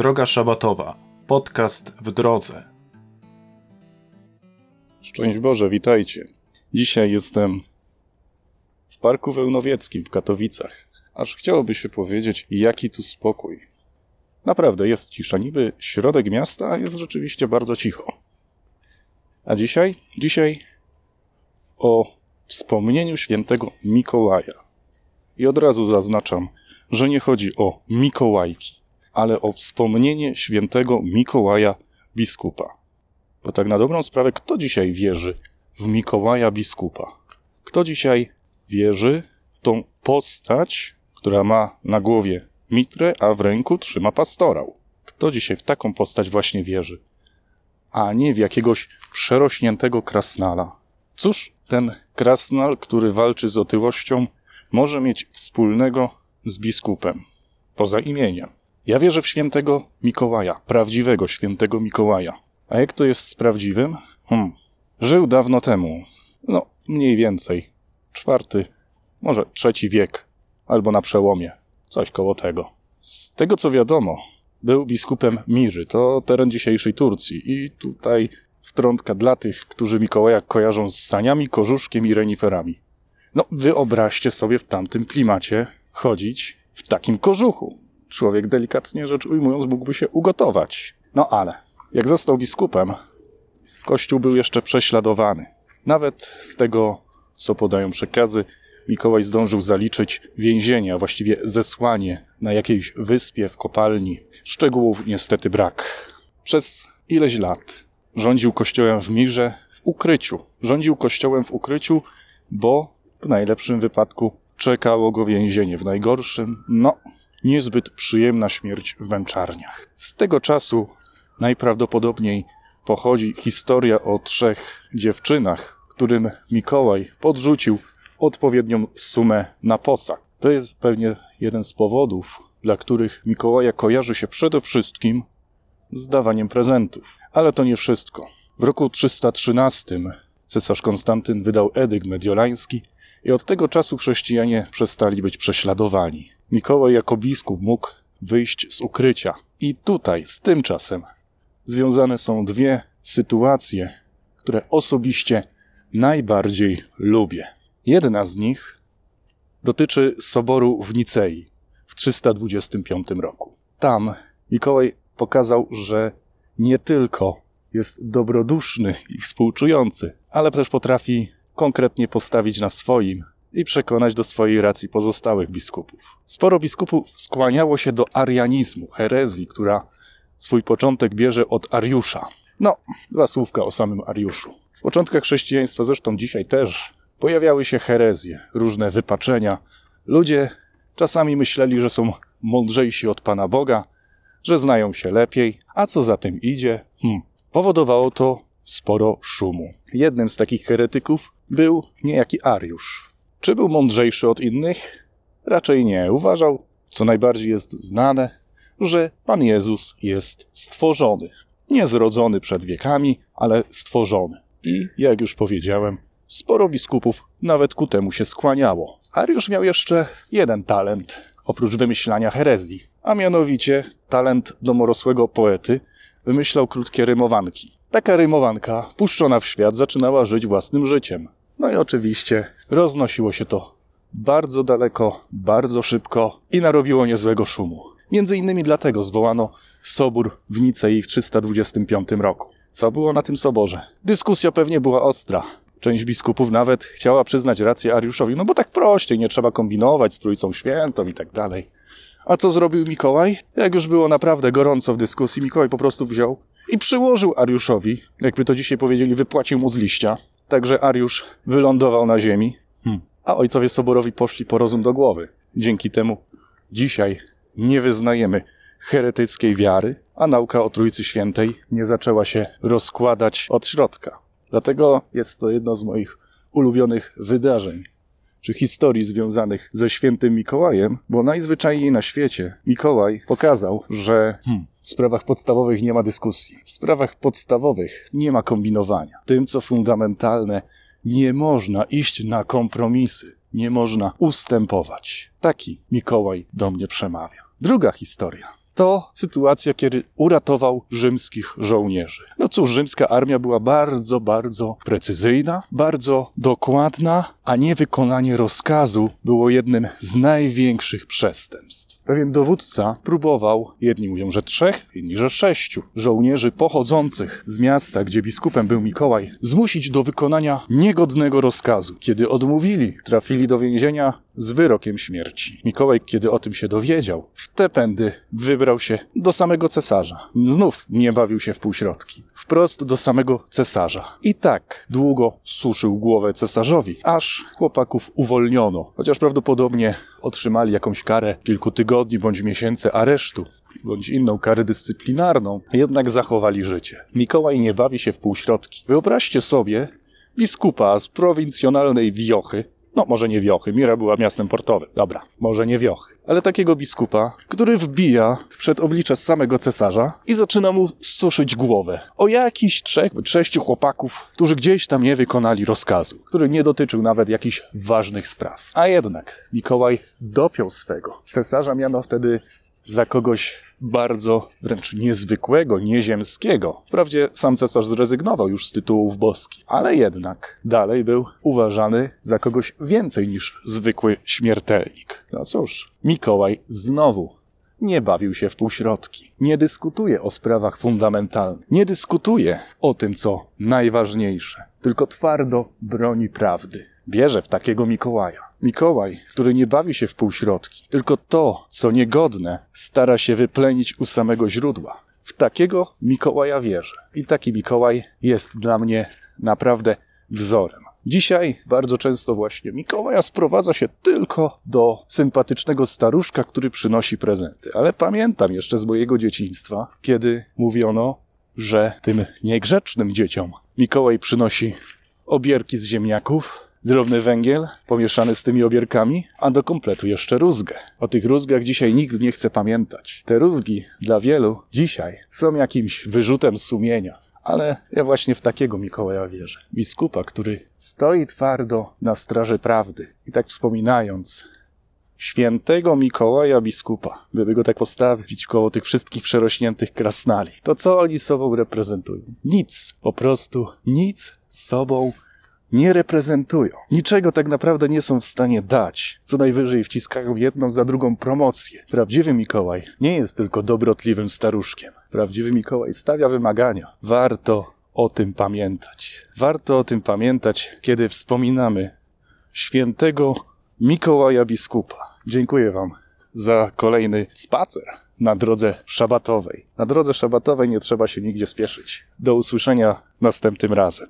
Droga Szabatowa. Podcast w drodze. Szczęść Boże, witajcie. Dzisiaj jestem w Parku Wełnowieckim w Katowicach. Aż chciałoby się powiedzieć, jaki tu spokój. Naprawdę jest cisza. Niby środek miasta, a jest rzeczywiście bardzo cicho. A dzisiaj? Dzisiaj o wspomnieniu świętego Mikołaja. I od razu zaznaczam, że nie chodzi o Mikołajki, ale o wspomnienie świętego Mikołaja biskupa. Bo tak na dobrą sprawę, kto dzisiaj wierzy w Mikołaja biskupa? Kto dzisiaj wierzy w tą postać, która ma na głowie mitrę, a w ręku trzyma pastorał? Kto dzisiaj w taką postać właśnie wierzy? A nie w jakiegoś przerośniętego krasnala. Cóż ten krasnal, który walczy z otyłością, może mieć wspólnego z biskupem, poza imieniem? Ja wierzę w świętego Mikołaja, prawdziwego świętego Mikołaja. A jak to jest z prawdziwym? Hmm. Żył dawno temu. No, mniej więcej. Czwarty, może trzeci wiek, albo na przełomie. Coś koło tego. Z tego co wiadomo, był biskupem Miry, to teren dzisiejszej Turcji. I tutaj wtrątka dla tych, którzy Mikołaja kojarzą z saniami, kożuszkiem i reniferami. No, wyobraźcie sobie w tamtym klimacie chodzić w takim kożuchu. Człowiek, delikatnie rzecz ujmując, mógłby się ugotować. No ale, jak został biskupem, kościół był jeszcze prześladowany. Nawet z tego, co podają przekazy, Mikołaj zdążył zaliczyć więzienie, a właściwie zesłanie na jakiejś wyspie w kopalni. Szczegółów niestety brak. Przez ileś lat rządził kościołem w mirze, w ukryciu. Rządził kościołem w ukryciu, bo w najlepszym wypadku czekało go więzienie, w najgorszym, no, niezbyt przyjemna śmierć w męczarniach. Z tego czasu najprawdopodobniej pochodzi historia o trzech dziewczynach, którym Mikołaj podrzucił odpowiednią sumę na posag. To jest pewnie jeden z powodów, dla których Mikołaja kojarzy się przede wszystkim z dawaniem prezentów. Ale to nie wszystko. W roku 313 cesarz Konstantyn wydał edykt mediolański i od tego czasu chrześcijanie przestali być prześladowani. Mikołaj jako biskup mógł wyjść z ukrycia. I tutaj, z tym czasem, związane są dwie sytuacje, które osobiście najbardziej lubię. Jedna z nich dotyczy soboru w Nicei w 325 roku. Tam Mikołaj pokazał, że nie tylko jest dobroduszny i współczujący, ale też potrafi konkretnie postawić na swoim i przekonać do swojej racji pozostałych biskupów. Sporo biskupów skłaniało się do arianizmu, herezji, która swój początek bierze od Ariusza. No, dwa słówka o samym Ariuszu. W początkach chrześcijaństwa, zresztą dzisiaj też, pojawiały się herezje, różne wypaczenia. Ludzie czasami myśleli, że są mądrzejsi od Pana Boga, że znają się lepiej, a co za tym idzie? Hmm. Powodowało to sporo szumu. Jednym z takich heretyków był niejaki Ariusz. Czy był mądrzejszy od innych? Raczej nie. Uważał, co najbardziej jest znane, że Pan Jezus jest stworzony. Nie zrodzony przed wiekami, ale stworzony. I, jak już powiedziałem, sporo biskupów nawet ku temu się skłaniało. Ariusz miał jeszcze jeden talent, oprócz wymyślania herezji, a mianowicie talent domorosłego poety, wymyślał krótkie rymowanki. Taka rymowanka, puszczona w świat, zaczynała żyć własnym życiem. No i oczywiście roznosiło się to bardzo daleko, bardzo szybko i narobiło niezłego szumu. Między innymi dlatego zwołano sobór w Nicei w 325 roku. Co było na tym soborze? Dyskusja pewnie była ostra. Część biskupów nawet chciała przyznać rację Ariuszowi, no bo tak prościej, nie trzeba kombinować z Trójcą Świętą i tak dalej. A co zrobił Mikołaj? Jak już było naprawdę gorąco w dyskusji, Mikołaj po prostu wziął i przyłożył Ariuszowi, jakby to dzisiaj powiedzieli, wypłacił mu z liścia. Także Ariusz wylądował na ziemi, hmm. a ojcowie soborowi poszli po rozum do głowy. Dzięki temu dzisiaj nie wyznajemy heretyckiej wiary, a nauka o Trójcy Świętej nie zaczęła się rozkładać od środka. Dlatego jest to jedno z moich ulubionych wydarzeń, czy historii związanych ze świętym Mikołajem, bo najzwyczajniej na świecie Mikołaj pokazał, że hmm, w sprawach podstawowych nie ma dyskusji. W sprawach podstawowych nie ma kombinowania. Tym, co fundamentalne, nie można iść na kompromisy. Nie można ustępować. Taki Mikołaj do mnie przemawia. Druga historia to sytuacja, kiedy uratował rzymskich żołnierzy. No cóż, rzymska armia była bardzo, bardzo precyzyjna, bardzo dokładna, a niewykonanie rozkazu było jednym z największych przestępstw. Pewien dowódca próbował, jedni mówią, że trzech, inni, że sześciu żołnierzy pochodzących z miasta, gdzie biskupem był Mikołaj, zmusić do wykonania niegodnego rozkazu. Kiedy odmówili, trafili do więzienia z wyrokiem śmierci. Mikołaj, kiedy o tym się dowiedział, w te pędy wybrał się do samego cesarza. Znów nie bawił się w półśrodki. Wprost do samego cesarza. I tak długo suszył głowę cesarzowi, aż chłopaków uwolniono, chociaż prawdopodobnie otrzymali jakąś karę kilku tygodni bądź miesięcy aresztu bądź inną karę dyscyplinarną, jednak zachowali życie. Mikołaj nie bawi się w półśrodki. Wyobraźcie sobie biskupa z prowincjonalnej wiochy, no, może nie Wiochy, Mira była miastem portowym. Dobra, może nie Wiochy. Ale takiego biskupa, który wbija przed oblicze samego cesarza i zaczyna mu suszyć głowę. O jakichś trzech sześciu chłopaków, którzy gdzieś tam nie wykonali rozkazu, który nie dotyczył nawet jakichś ważnych spraw. A jednak Mikołaj dopiął swego. Cesarza miano wtedy za kogoś bardzo wręcz niezwykłego, nieziemskiego. Wprawdzie sam cesarz zrezygnował już z tytułów boskich, ale jednak dalej był uważany za kogoś więcej niż zwykły śmiertelnik. No cóż, Mikołaj znowu nie bawił się w półśrodki, nie dyskutuje o sprawach fundamentalnych, nie dyskutuje o tym, co najważniejsze, tylko twardo broni prawdy. Wierzę w takiego Mikołaja. Mikołaj, który nie bawi się w półśrodki, tylko to, co niegodne, stara się wyplenić u samego źródła. W takiego Mikołaja wierzę. I taki Mikołaj jest dla mnie naprawdę wzorem. Dzisiaj bardzo często właśnie Mikołaja sprowadza się tylko do sympatycznego staruszka, który przynosi prezenty. Ale pamiętam jeszcze z mojego dzieciństwa, kiedy mówiono, że tym niegrzecznym dzieciom Mikołaj przynosi obierki z ziemniaków, drobny węgiel pomieszany z tymi obierkami, a do kompletu jeszcze rózgę. O tych rózgach dzisiaj nikt nie chce pamiętać. Te rózgi dla wielu dzisiaj są jakimś wyrzutem sumienia. Ale ja właśnie w takiego Mikołaja wierzę. Biskupa, który stoi twardo na straży prawdy. I tak wspominając, świętego Mikołaja biskupa, gdyby go tak postawić koło tych wszystkich przerośniętych krasnali, to co oni sobą reprezentują? Nic, po prostu nic sobą nie reprezentują. Niczego tak naprawdę nie są w stanie dać. Co najwyżej wciskają jedną za drugą promocję. Prawdziwy Mikołaj nie jest tylko dobrotliwym staruszkiem. Prawdziwy Mikołaj stawia wymagania. Warto o tym pamiętać. Warto o tym pamiętać, kiedy wspominamy świętego Mikołaja Biskupa. Dziękuję Wam za kolejny spacer na drodze szabatowej. Na drodze szabatowej nie trzeba się nigdzie spieszyć. Do usłyszenia następnym razem.